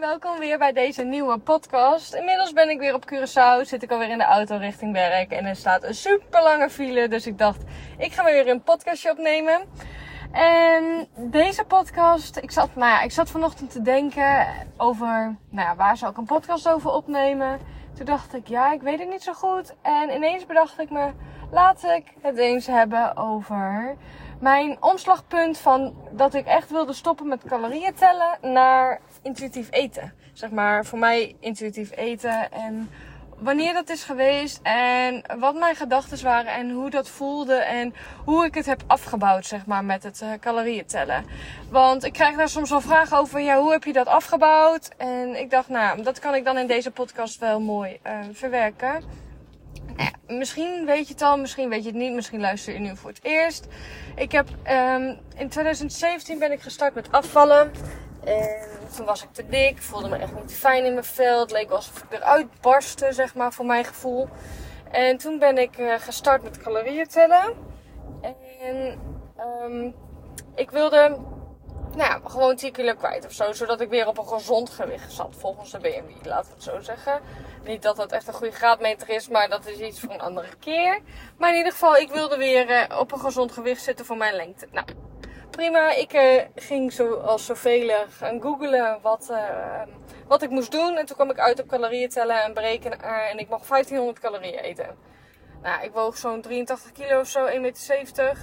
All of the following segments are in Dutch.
welkom weer bij deze nieuwe podcast. Inmiddels ben ik weer op Curaçao, zit ik alweer in de auto richting werk en er staat een super lange file. Dus ik dacht, ik ga weer een podcastje opnemen. En deze podcast, ik zat, nou ja, ik zat vanochtend te denken over, nou ja, waar zou ik een podcast over opnemen? Toen dacht ik, ja, ik weet het niet zo goed. En ineens bedacht ik me, laat ik het eens hebben over mijn omslagpunt van dat ik echt wilde stoppen met calorieën tellen naar intuïtief eten. Zeg maar voor mij intuïtief eten en wanneer dat is geweest en wat mijn gedachten waren en hoe dat voelde en hoe ik het heb afgebouwd, zeg maar, met het uh, calorieën tellen. Want ik krijg daar soms wel vragen over, ja, hoe heb je dat afgebouwd? En ik dacht, nou, dat kan ik dan in deze podcast wel mooi uh, verwerken. Nou misschien weet je het al, misschien weet je het niet, misschien luister je nu voor het eerst. Ik heb um, in 2017 ben ik gestart met afvallen. En toen was ik te dik, voelde me echt niet fijn in mijn vel. Het leek alsof ik eruit barstte, zeg maar, voor mijn gevoel. En toen ben ik uh, gestart met calorieën tellen. En um, ik wilde nou ja, gewoon 10 kilo kwijt of zo. Zodat ik weer op een gezond gewicht zat, volgens de BMI, we het zo zeggen. Niet dat dat echt een goede graadmeter is, maar dat is iets voor een andere keer. Maar in ieder geval, ik wilde weer uh, op een gezond gewicht zitten voor mijn lengte. Nou, prima. Ik uh, ging zoals zoveel gaan googlen wat, uh, wat ik moest doen. En toen kwam ik uit op calorieën tellen en berekenen. en ik mocht 1500 calorieën eten. Nou, ik woog zo'n 83 kilo of zo, 1,70 meter.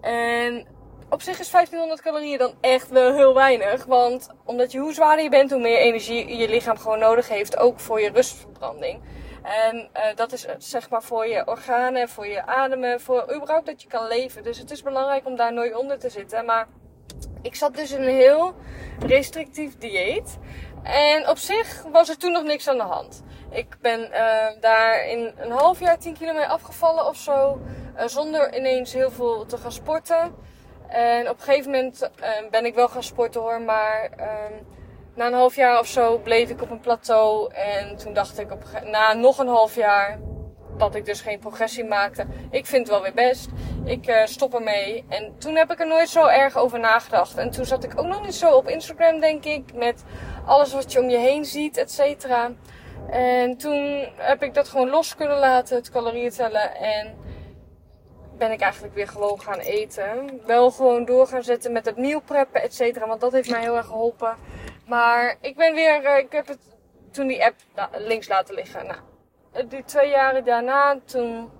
En op zich is 1500 calorieën dan echt wel heel weinig. Want omdat je hoe zwaarder je bent, hoe meer energie je lichaam gewoon nodig heeft. Ook voor je rustverbranding. En uh, dat is zeg maar voor je organen, voor je ademen, voor überhaupt dat je kan leven. Dus het is belangrijk om daar nooit onder te zitten. Maar ik zat dus in een heel restrictief dieet. En op zich was er toen nog niks aan de hand. Ik ben uh, daar in een half jaar 10 kilo mee afgevallen of zo. Zonder ineens heel veel te gaan sporten. En op een gegeven moment ben ik wel gaan sporten hoor, maar na een half jaar of zo bleef ik op een plateau. En toen dacht ik op, na nog een half jaar dat ik dus geen progressie maakte. Ik vind het wel weer best. Ik uh, stop ermee. En toen heb ik er nooit zo erg over nagedacht. En toen zat ik ook nog niet zo op Instagram, denk ik. Met alles wat je om je heen ziet, et cetera. En toen heb ik dat gewoon los kunnen laten, het calorieën tellen. En ben ik eigenlijk weer gewoon gaan eten. Wel gewoon door gaan zetten met het meal preppen, et cetera. Want dat heeft mij heel erg geholpen. Maar ik ben weer, uh, ik heb het toen die app links laten liggen. Nou, die twee jaren daarna, toen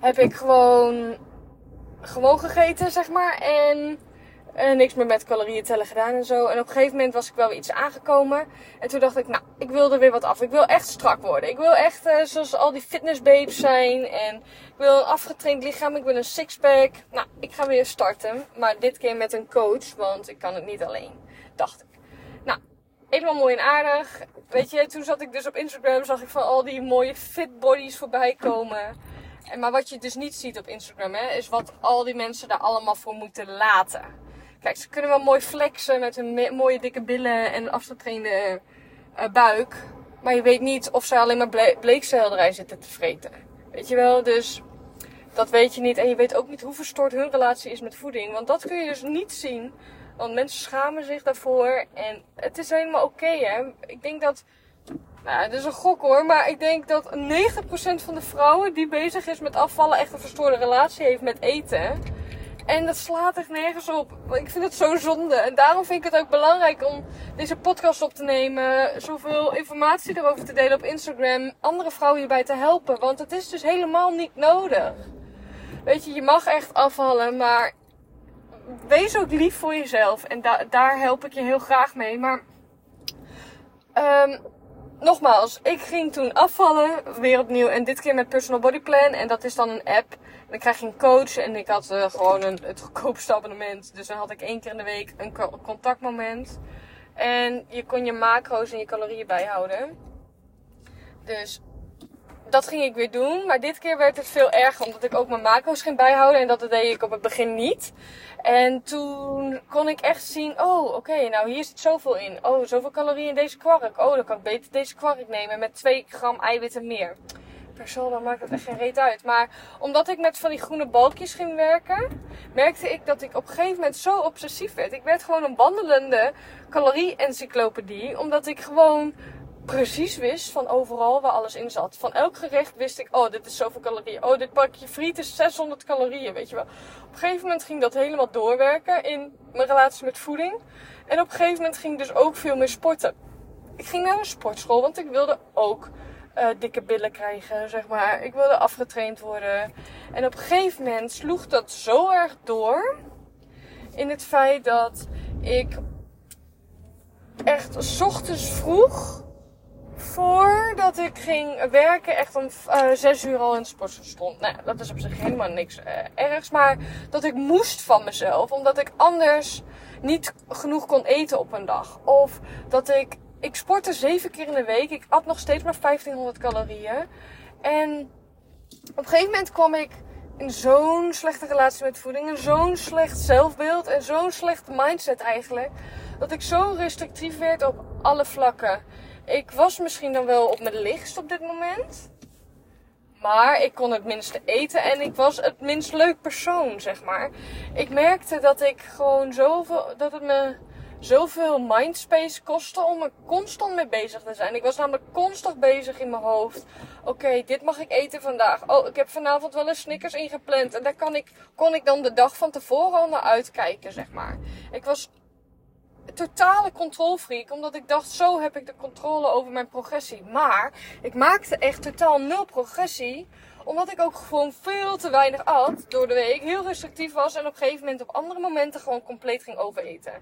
heb ik gewoon, gewoon gegeten, zeg maar. En uh, niks meer met calorieën tellen gedaan en zo. En op een gegeven moment was ik wel weer iets aangekomen. En toen dacht ik, nou, ik wil er weer wat af. Ik wil echt strak worden. Ik wil echt zoals al die fitnessbabes zijn. En ik wil een afgetraind lichaam. Ik wil een sixpack. Nou, ik ga weer starten. Maar dit keer met een coach, want ik kan het niet alleen. Dacht ik. Helemaal mooi en aardig. Weet je, toen zat ik dus op Instagram, zag ik van al die mooie fit bodies voorbij komen. En, maar wat je dus niet ziet op Instagram, hè, is wat al die mensen daar allemaal voor moeten laten. Kijk, ze kunnen wel mooi flexen met hun mooie dikke billen en afgetrainde uh, buik. Maar je weet niet of ze alleen maar ble bleekselderij zitten te vreten. Weet je wel, dus dat weet je niet. En je weet ook niet hoe verstoord hun relatie is met voeding. Want dat kun je dus niet zien. Want mensen schamen zich daarvoor. En het is helemaal oké, hè. Ik denk dat... Nou, het is een gok hoor. Maar ik denk dat 90% van de vrouwen die bezig is met afvallen... echt een verstoorde relatie heeft met eten. En dat slaat echt nergens op. Ik vind het zo zonde. En daarom vind ik het ook belangrijk om deze podcast op te nemen. Zoveel informatie erover te delen op Instagram. Andere vrouwen hierbij te helpen. Want het is dus helemaal niet nodig. Weet je, je mag echt afvallen. Maar wees ook lief voor jezelf. En da daar help ik je heel graag mee. Maar... Um, nogmaals, ik ging toen afvallen, weer opnieuw. En dit keer met Personal Body Plan. En dat is dan een app. Dan krijg je een coach. En ik had uh, gewoon een, het goedkoopste abonnement. Dus dan had ik één keer in de week een contactmoment. En je kon je macro's en je calorieën bijhouden. Dus dat ging ik weer doen. Maar dit keer werd het veel erger. Omdat ik ook mijn macro's ging bijhouden. En dat deed ik op het begin niet. En toen kon ik echt zien. Oh, oké. Nou hier zit zoveel in. Oh, zoveel calorieën in deze kwark. Oh, dan kan ik beter deze kwark nemen. Met 2 gram eiwitten meer. per saldo maakt het echt geen reet uit. Maar omdat ik met van die groene balkjes ging werken, merkte ik dat ik op een gegeven moment zo obsessief werd. Ik werd gewoon een wandelende calorie-encyclopedie. Omdat ik gewoon precies wist van overal waar alles in zat. Van elk gerecht wist ik, oh, dit is zoveel calorieën. Oh, dit pakje friet is 600 calorieën, weet je wel. Op een gegeven moment ging dat helemaal doorwerken in mijn relatie met voeding. En op een gegeven moment ging ik dus ook veel meer sporten. Ik ging naar een sportschool, want ik wilde ook uh, dikke billen krijgen, zeg maar. Ik wilde afgetraind worden. En op een gegeven moment sloeg dat zo erg door. In het feit dat ik echt ochtends vroeg voordat ik ging werken, echt om uh, zes uur al in het stond. Nou, dat is op zich helemaal niks uh, ergs. Maar dat ik moest van mezelf, omdat ik anders niet genoeg kon eten op een dag. Of dat ik, ik sportte zeven keer in de week. Ik at nog steeds maar 1500 calorieën. En op een gegeven moment kwam ik in zo'n slechte relatie met voeding. En zo'n slecht zelfbeeld. En zo'n slechte mindset eigenlijk. Dat ik zo restrictief werd op alle vlakken. Ik was misschien dan wel op mijn lichtst op dit moment. Maar ik kon het minste eten en ik was het minst leuk persoon, zeg maar. Ik merkte dat ik gewoon zoveel, dat het me zoveel mindspace kostte om er constant mee bezig te zijn. Ik was namelijk constant bezig in mijn hoofd. Oké, dit mag ik eten vandaag. Oh, ik heb vanavond wel een Snickers ingepland. En daar kan ik, kon ik dan de dag van tevoren al naar uitkijken, zeg maar. Ik was totale controlfreak. Omdat ik dacht, zo heb ik de controle over mijn progressie. Maar ik maakte echt totaal nul progressie. Omdat ik ook gewoon veel te weinig at door de week. Heel restrictief was. En op een gegeven moment op andere momenten gewoon compleet ging overeten.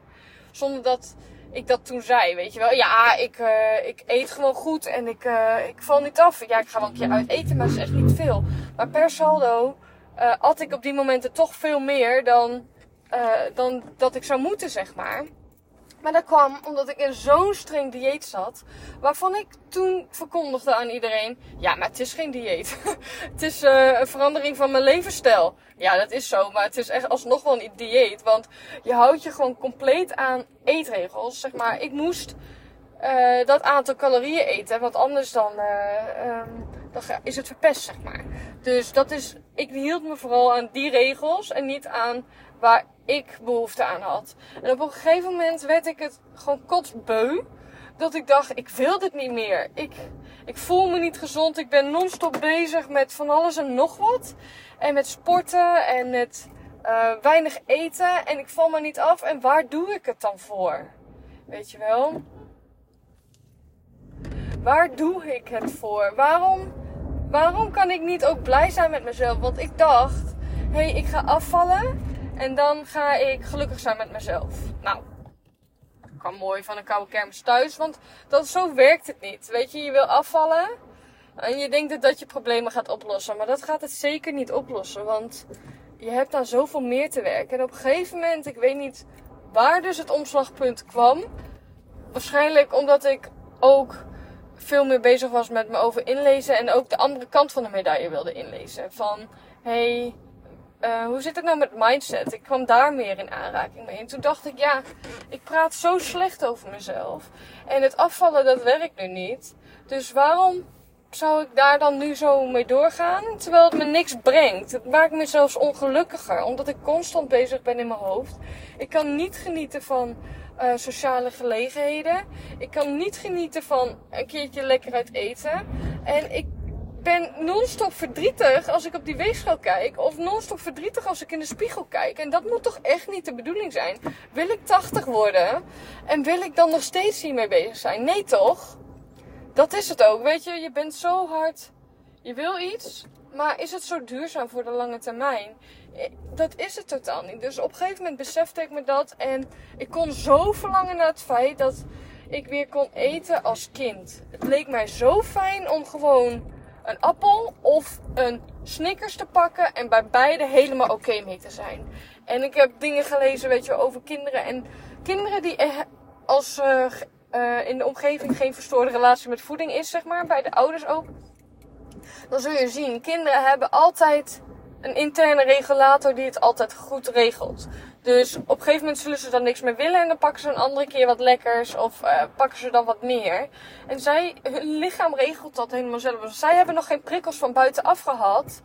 Zonder dat ik dat toen zei, weet je wel. Ja, ik, uh, ik eet gewoon goed en ik, uh, ik val niet af. Ja, ik ga wel een keer uit eten, maar het is echt niet veel. Maar per saldo uh, at ik op die momenten toch veel meer dan, dan dat ik zou moeten, zeg maar. Maar dat kwam omdat ik in zo'n streng dieet zat. Waarvan ik toen verkondigde aan iedereen. Ja, maar het is geen dieet. het is uh, een verandering van mijn levensstijl. Ja, dat is zo. Maar het is echt alsnog wel een dieet. Want je houdt je gewoon compleet aan eetregels. Zeg maar, ik moest uh, dat aantal calorieën eten. Want anders dan, uh, um, dan is het verpest, zeg maar. Dus dat is, ik hield me vooral aan die regels. En niet aan waar ik behoefte aan had. En op een gegeven moment werd ik het gewoon kotsbeu. Dat ik dacht, ik wil dit niet meer. Ik, ik voel me niet gezond. Ik ben non-stop bezig met van alles en nog wat. En met sporten en met uh, weinig eten. En ik val me niet af. En waar doe ik het dan voor? Weet je wel? Waar doe ik het voor? Waarom, waarom kan ik niet ook blij zijn met mezelf? Want ik dacht, hé, hey, ik ga afvallen. En dan ga ik gelukkig zijn met mezelf. Nou, kan mooi van een koude kermis thuis. Want dat, zo werkt het niet. Weet je, je wil afvallen. En je denkt dat dat je problemen gaat oplossen. Maar dat gaat het zeker niet oplossen. Want je hebt dan zoveel meer te werken. En op een gegeven moment, ik weet niet waar dus het omslagpunt kwam. Waarschijnlijk omdat ik ook veel meer bezig was met me over inlezen. En ook de andere kant van de medaille wilde inlezen. Van, hey, uh, hoe zit het nou met mindset? Ik kwam daar meer in aanraking mee. En toen dacht ik, ja, ik praat zo slecht over mezelf. En het afvallen, dat werkt nu niet. Dus waarom zou ik daar dan nu zo mee doorgaan? Terwijl het me niks brengt. Het maakt me zelfs ongelukkiger. Omdat ik constant bezig ben in mijn hoofd. Ik kan niet genieten van uh, sociale gelegenheden. Ik kan niet genieten van een keertje lekker uit eten. En ik ben non-stop verdrietig als ik op die weegschaal kijk. Of non-stop verdrietig als ik in de spiegel kijk. En dat moet toch echt niet de bedoeling zijn? Wil ik 80 worden? En wil ik dan nog steeds hiermee bezig zijn? Nee toch? Dat is het ook. Weet je, je bent zo hard. Je wil iets. Maar is het zo duurzaam voor de lange termijn? Eh, dat is het totaal niet. Dus op een gegeven moment besefte ik me dat. En ik kon zo verlangen naar het feit dat ik weer kon eten als kind. Het leek mij zo fijn om gewoon een appel of een Snickers te pakken en bij beide helemaal oké mee te zijn. En ik heb dingen gelezen, weet je, over kinderen en kinderen die als uh, uh, in de omgeving geen verstoorde relatie met voeding is, zeg maar, bij de ouders ook. Dan zul je zien, kinderen hebben altijd een interne regulator die het altijd goed regelt. Dus op een gegeven moment zullen ze dan niks meer willen en dan pakken ze een andere keer wat lekkers of uh, pakken ze dan wat meer. En zij, hun lichaam regelt dat helemaal zelf. Zij hebben nog geen prikkels van buitenaf gehad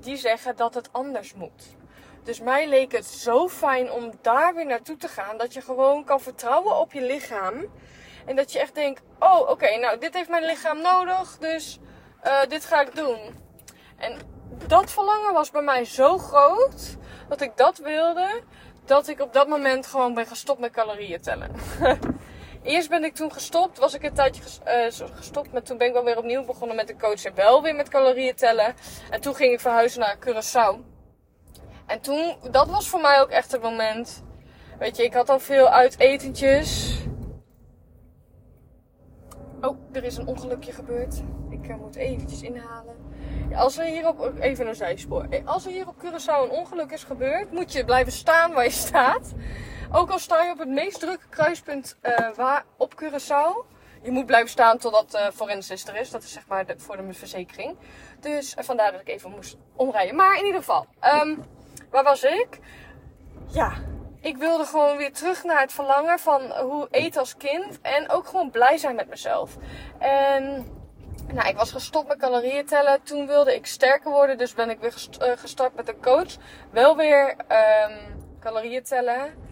die zeggen dat het anders moet. Dus mij leek het zo fijn om daar weer naartoe te gaan. Dat je gewoon kan vertrouwen op je lichaam. En dat je echt denkt: oh, oké, nou, dit heeft mijn lichaam nodig. Dus uh, dit ga ik doen. En dat verlangen was bij mij zo groot. Dat ik dat wilde. Dat ik op dat moment gewoon ben gestopt met calorieën tellen. Eerst ben ik toen gestopt, was ik een tijdje uh, gestopt, maar toen ben ik wel weer opnieuw begonnen met de coach en wel weer met calorieën tellen. En toen ging ik verhuizen naar Curaçao. En toen, dat was voor mij ook echt het moment. Weet je, ik had al veel uitetentjes. Oh, er is een ongelukje gebeurd. Ik uh, moet eventjes inhalen. Als er hier op, even een zijspoor. Als er hier op Curaçao een ongeluk is gebeurd, moet je blijven staan waar je staat. Ook al sta je op het meest drukke kruispunt uh, waar, op Curaçao. Je moet blijven staan totdat uh, Forensis er is. Dat is zeg maar de, voor de verzekering. Dus vandaar dat ik even moest omrijden. Maar in ieder geval, um, waar was ik? Ja, ik wilde gewoon weer terug naar het verlangen van hoe eten als kind. En ook gewoon blij zijn met mezelf. En nou, ik was gestopt met calorieën tellen. Toen wilde ik sterker worden. Dus ben ik weer gestart met een coach. Wel weer um, calorieën tellen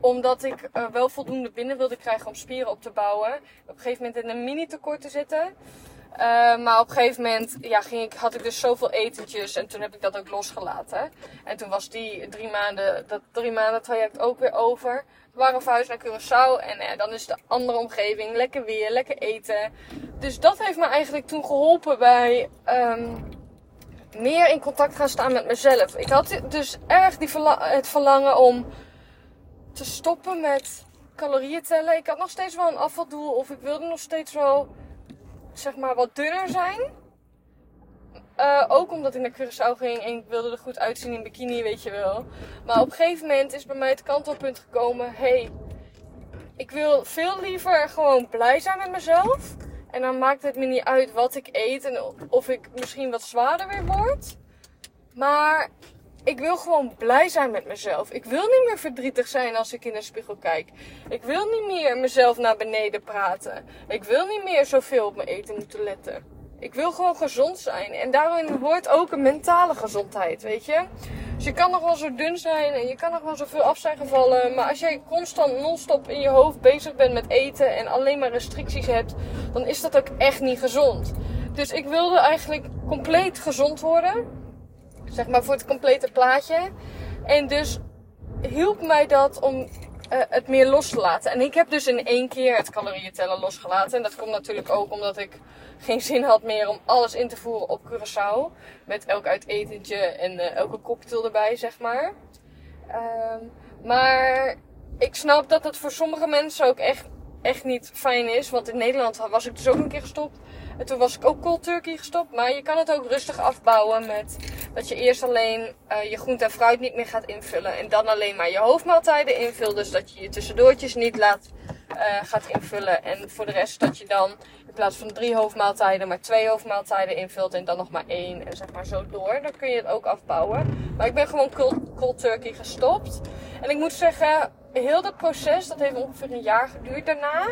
omdat ik uh, wel voldoende binnen wilde krijgen om spieren op te bouwen. Op een gegeven moment in een mini tekort te zitten. Uh, maar op een gegeven moment ja, ging ik, had ik dus zoveel etentjes en toen heb ik dat ook losgelaten. En toen was die drie maanden, dat drie maanden traject ook weer over. We waren verhuisd naar Curaçao en uh, dan is de andere omgeving lekker weer, lekker eten. Dus dat heeft me eigenlijk toen geholpen bij um, meer in contact gaan staan met mezelf. Ik had dus erg die het verlangen om te stoppen met calorieën tellen. Ik had nog steeds wel een afvaldoel of ik wilde nog steeds wel, zeg maar, wat dunner zijn. Uh, ook omdat ik naar Curaçao ging en ik wilde er goed uitzien in bikini, weet je wel. Maar op een gegeven moment is bij mij het kantelpunt gekomen. hey, ik wil veel liever gewoon blij zijn met mezelf. En dan maakt het me niet uit wat ik eet en of ik misschien wat zwaarder weer word. Maar ik wil gewoon blij zijn met mezelf. Ik wil niet meer verdrietig zijn als ik in de spiegel kijk. Ik wil niet meer mezelf naar beneden praten. Ik wil niet meer zoveel op mijn eten moeten letten. Ik wil gewoon gezond zijn. En daarin hoort ook een mentale gezondheid, weet je. Dus je kan nog wel zo dun zijn en je kan nog wel zoveel af zijn gevallen. Maar als jij constant non-stop in je hoofd bezig bent met eten en alleen maar restricties hebt, dan is dat ook echt niet gezond. Dus ik wilde eigenlijk compleet gezond worden zeg maar voor het complete plaatje. En dus hielp mij dat om uh, het meer los te laten. En ik heb dus in één keer het calorieën tellen losgelaten. En dat komt natuurlijk ook omdat ik geen zin had meer om alles in te voeren op Curaçao. Met elk uitetentje en uh, elke cocktail erbij, zeg maar. Uh, maar ik snap dat het voor sommige mensen ook echt, echt niet fijn is. Want in Nederland was ik dus ook een keer gestopt. En toen was ik ook cold turkey gestopt. Maar je kan het ook rustig afbouwen met dat je eerst alleen uh, je groente en fruit niet meer gaat invullen. En dan alleen maar je hoofdmaaltijden invult. Dus dat je je tussendoortjes niet laat uh, gaat invullen. En voor de rest dat je dan in plaats van drie hoofdmaaltijden maar twee hoofdmaaltijden invult. En dan nog maar één. En zeg maar zo door. Dan kun je het ook afbouwen. Maar ik ben gewoon cold, cold turkey gestopt. En ik moet zeggen, heel dat proces, dat heeft ongeveer een jaar geduurd daarna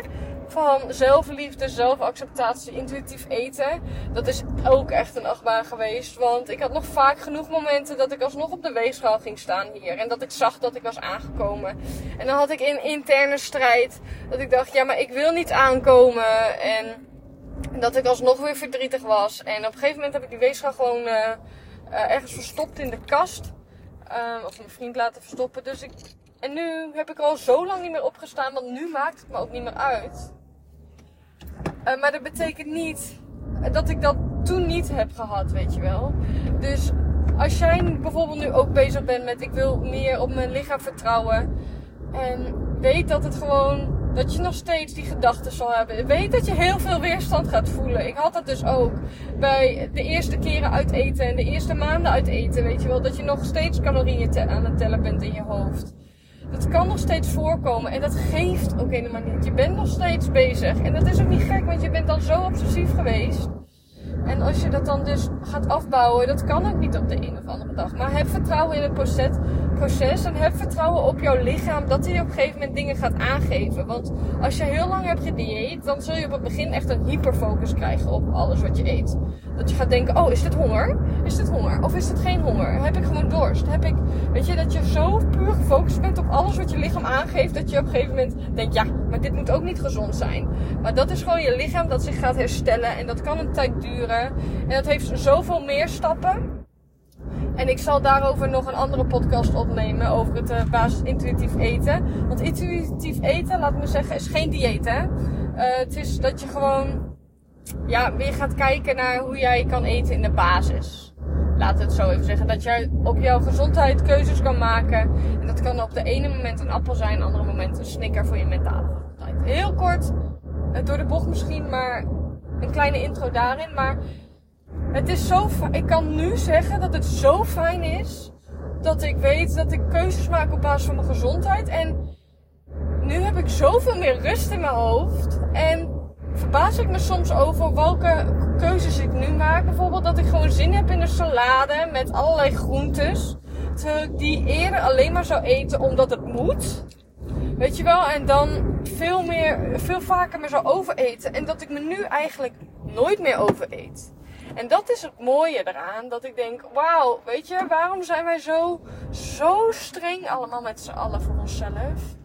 van zelfliefde, zelfacceptatie, intuïtief eten. Dat is ook echt een achtbaan geweest. Want ik had nog vaak genoeg momenten dat ik alsnog op de weegschaal ging staan hier. En dat ik zag dat ik was aangekomen. En dan had ik een interne strijd. Dat ik dacht, ja, maar ik wil niet aankomen. En dat ik alsnog weer verdrietig was. En op een gegeven moment heb ik die weegschaal gewoon uh, uh, ergens verstopt in de kast. Uh, of mijn vriend laten verstoppen. Dus ik, en nu heb ik er al zo lang niet meer opgestaan, want nu maakt het me ook niet meer uit. Uh, maar dat betekent niet dat ik dat toen niet heb gehad, weet je wel. Dus als jij bijvoorbeeld nu ook bezig bent met ik wil meer op mijn lichaam vertrouwen. En weet dat het gewoon, dat je nog steeds die gedachten zal hebben. Weet dat je heel veel weerstand gaat voelen. Ik had dat dus ook bij de eerste keren uit eten en de eerste maanden uit eten. Weet je wel, dat je nog steeds calorieën aan het tellen bent in je hoofd. Dat kan nog steeds voorkomen en dat geeft ook helemaal niet. Je bent nog steeds bezig. En dat is ook niet gek, want je bent dan zo obsessief geweest. En als je dat dan dus gaat afbouwen, dat kan ook niet op de een of andere dag. Maar heb vertrouwen in het proces, proces en heb vertrouwen op jouw lichaam dat hij op een gegeven moment dingen gaat aangeven. Want als je heel lang hebt gedieet, dan zul je op het begin echt een hyperfocus krijgen op alles wat je eet. Dat je gaat denken, oh is dit honger? Is dit honger? Of is dit geen honger? Heb ik gewoon dorst? Heb ik, weet je, dat je zo puur gefocust bent op alles wat je lichaam aangeeft, dat je op een gegeven moment denkt, ja, maar dit moet ook niet gezond zijn. Maar dat is gewoon je lichaam dat zich gaat herstellen en dat kan een tijd duren. En dat heeft zoveel meer stappen. En ik zal daarover nog een andere podcast opnemen over het uh, basis intuïtief eten. Want intuïtief eten, laat me zeggen, is geen dieet hè. Uh, het is dat je gewoon ja, weer gaat kijken naar hoe jij kan eten in de basis. Laat het zo even zeggen. Dat jij op jouw gezondheid keuzes kan maken. En dat kan op de ene moment een appel zijn, andere moment een snicker voor je mentale gezondheid. Heel kort, eh, door de bocht misschien, maar een kleine intro daarin. Maar het is zo Ik kan nu zeggen dat het zo fijn is dat ik weet dat ik keuzes maak op basis van mijn gezondheid. En nu heb ik zoveel meer rust in mijn hoofd. En verbaas ik me soms over welke keuzes ik nu maak. Bijvoorbeeld dat ik gewoon zin heb in een salade met allerlei groentes. Terwijl ik die eerder alleen maar zou eten omdat het moet. Weet je wel? En dan veel meer, veel vaker me zou overeten. En dat ik me nu eigenlijk nooit meer overeet. En dat is het mooie eraan. Dat ik denk, wauw, weet je, waarom zijn wij zo, zo streng allemaal met z'n allen voor onszelf?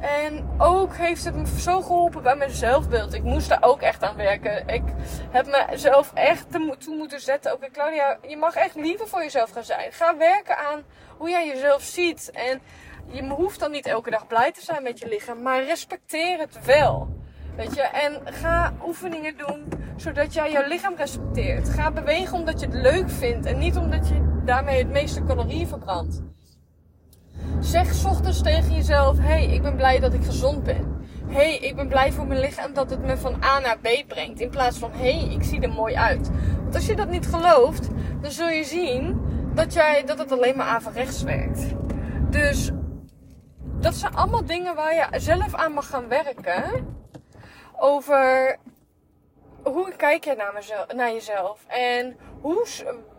En ook heeft het me zo geholpen bij mijn zelfbeeld. Ik moest daar ook echt aan werken. Ik heb mezelf echt toe moeten zetten. Oké, Claudia, je mag echt liever voor jezelf gaan zijn. Ga werken aan hoe jij jezelf ziet. En je hoeft dan niet elke dag blij te zijn met je lichaam, maar respecteer het wel. Weet je, en ga oefeningen doen zodat jij je lichaam respecteert. Ga bewegen omdat je het leuk vindt en niet omdat je daarmee het meeste calorieën verbrandt. Zeg ochtends tegen jezelf: hey, ik ben blij dat ik gezond ben. hey, ik ben blij voor mijn lichaam dat het me van A naar B brengt. In plaats van hey, ik zie er mooi uit. Want als je dat niet gelooft, dan zul je zien dat, jij, dat het alleen maar averechts werkt. Dus dat zijn allemaal dingen waar je zelf aan mag gaan werken. Over hoe kijk je naar, mezelf, naar jezelf? En hoe,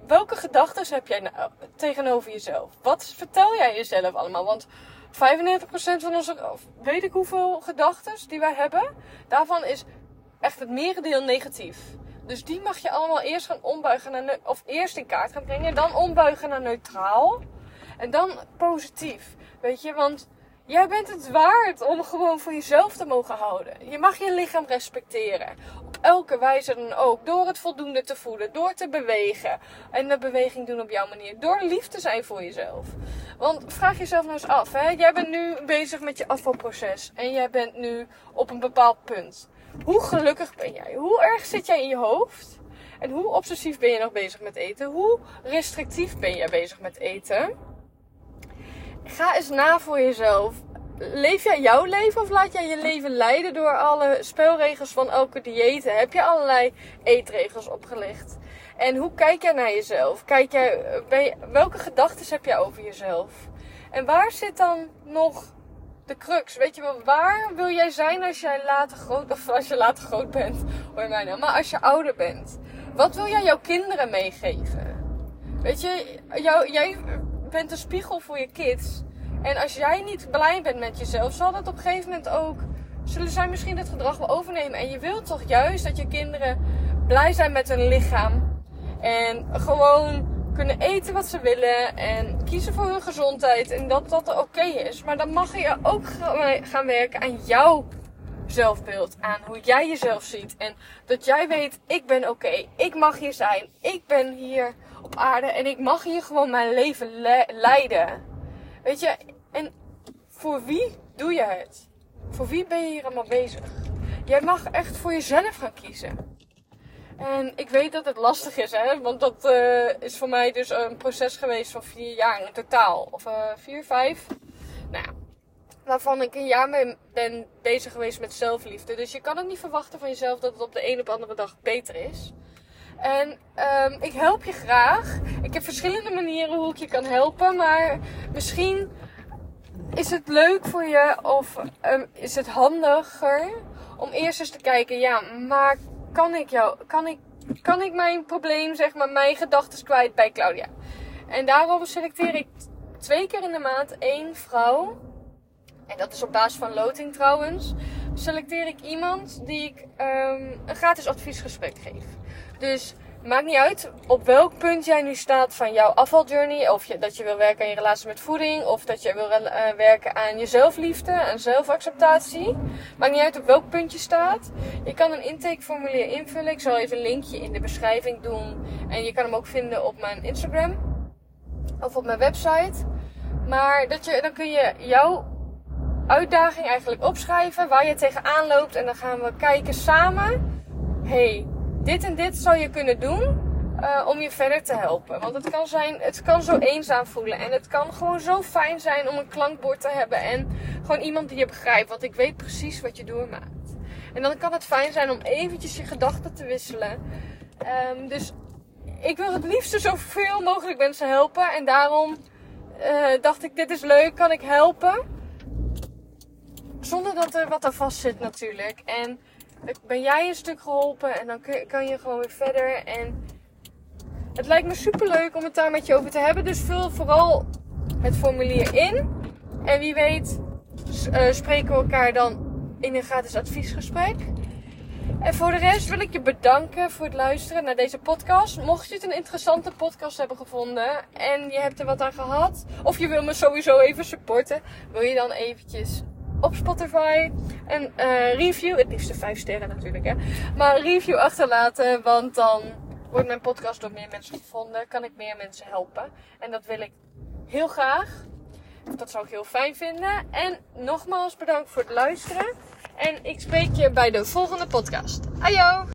welke gedachten heb jij nou tegenover jezelf? Wat vertel jij jezelf allemaal? Want 95% van onze, weet ik hoeveel gedachten die wij hebben, daarvan is echt het merendeel negatief. Dus die mag je allemaal eerst gaan ombuigen naar, of eerst in kaart gaan brengen, dan ombuigen naar neutraal. En dan positief. Weet je, want Jij bent het waard om gewoon voor jezelf te mogen houden. Je mag je lichaam respecteren. Op elke wijze dan ook. Door het voldoende te voelen. Door te bewegen. En de beweging doen op jouw manier. Door lief te zijn voor jezelf. Want vraag jezelf nou eens af. Hè? Jij bent nu bezig met je afvalproces. En jij bent nu op een bepaald punt. Hoe gelukkig ben jij? Hoe erg zit jij in je hoofd? En hoe obsessief ben je nog bezig met eten? Hoe restrictief ben jij bezig met eten? Ga eens na voor jezelf. Leef jij jouw leven of laat jij je leven leiden door alle spelregels van elke dieet? Heb je allerlei eetregels opgelegd? En hoe kijk jij naar jezelf? Kijk jij, welke gedachten heb jij over jezelf? En waar zit dan nog de crux? Weet je wel, waar wil jij zijn als jij later groot, of als je later groot bent, hoor mij nou, maar als je ouder bent? Wat wil jij jouw kinderen meegeven? Weet je, jou, jij bent een spiegel voor je kids. En als jij niet blij bent met jezelf, zal dat op een gegeven moment ook. Zullen zij misschien het gedrag wel overnemen? En je wilt toch juist dat je kinderen blij zijn met hun lichaam. En gewoon kunnen eten wat ze willen. En kiezen voor hun gezondheid. En dat dat oké is. Maar dan mag je ook gaan werken aan jouw zelfbeeld. Aan hoe jij jezelf ziet. En dat jij weet, ik ben oké. Ik mag hier zijn. Ik ben hier op aarde. En ik mag hier gewoon mijn leven leiden. Weet je, en voor wie doe je het? Voor wie ben je hier allemaal bezig? Jij mag echt voor jezelf gaan kiezen. En ik weet dat het lastig is, hè? Want dat uh, is voor mij dus een proces geweest van vier jaar in totaal. Of uh, vier, vijf. Nou waarvan ik een jaar mee ben bezig geweest met zelfliefde. Dus je kan ook niet verwachten van jezelf dat het op de een op andere dag beter is. En um, ik help je graag. Ik heb verschillende manieren hoe ik je kan helpen. Maar misschien is het leuk voor je of um, is het handiger om eerst eens te kijken, ja, maar kan ik jou, kan ik kan ik mijn probleem, zeg maar, mijn gedachten kwijt bij Claudia. En daarom selecteer ik twee keer in de maand één vrouw. En dat is op basis van loting trouwens. Selecteer ik iemand die ik um, een gratis adviesgesprek geef. Dus maakt niet uit op welk punt jij nu staat van jouw afvaljourney. Of je, dat je wil werken aan je relatie met voeding. Of dat je wil uh, werken aan je zelfliefde en zelfacceptatie. Maakt niet uit op welk punt je staat. Je kan een intakeformulier invullen. Ik zal even een linkje in de beschrijving doen. En je kan hem ook vinden op mijn Instagram. Of op mijn website. Maar dat je, dan kun je jouw uitdaging eigenlijk opschrijven. Waar je tegenaan loopt. En dan gaan we kijken samen. Hey, dit en dit zou je kunnen doen uh, om je verder te helpen. Want het kan zijn, het kan zo eenzaam voelen. En het kan gewoon zo fijn zijn om een klankbord te hebben. En gewoon iemand die je begrijpt. Want ik weet precies wat je doormaakt. En dan kan het fijn zijn om eventjes je gedachten te wisselen. Um, dus ik wil het liefst zoveel mogelijk mensen helpen. En daarom uh, dacht ik, dit is leuk, kan ik helpen. Zonder dat er wat aan vast zit natuurlijk. En ben jij een stuk geholpen en dan kan je gewoon weer verder. En het lijkt me super leuk om het daar met je over te hebben. Dus vul vooral het formulier in. En wie weet uh, spreken we elkaar dan in een gratis adviesgesprek. En voor de rest wil ik je bedanken voor het luisteren naar deze podcast. Mocht je het een interessante podcast hebben gevonden en je hebt er wat aan gehad, of je wil me sowieso even supporten, wil je dan eventjes op Spotify een uh, review, het liefste 5 sterren natuurlijk hè, maar een review achterlaten, want dan wordt mijn podcast door meer mensen gevonden, kan ik meer mensen helpen. En dat wil ik heel graag. Dat zou ik heel fijn vinden. En nogmaals bedankt voor het luisteren. En ik spreek je bij de volgende podcast. Ajo!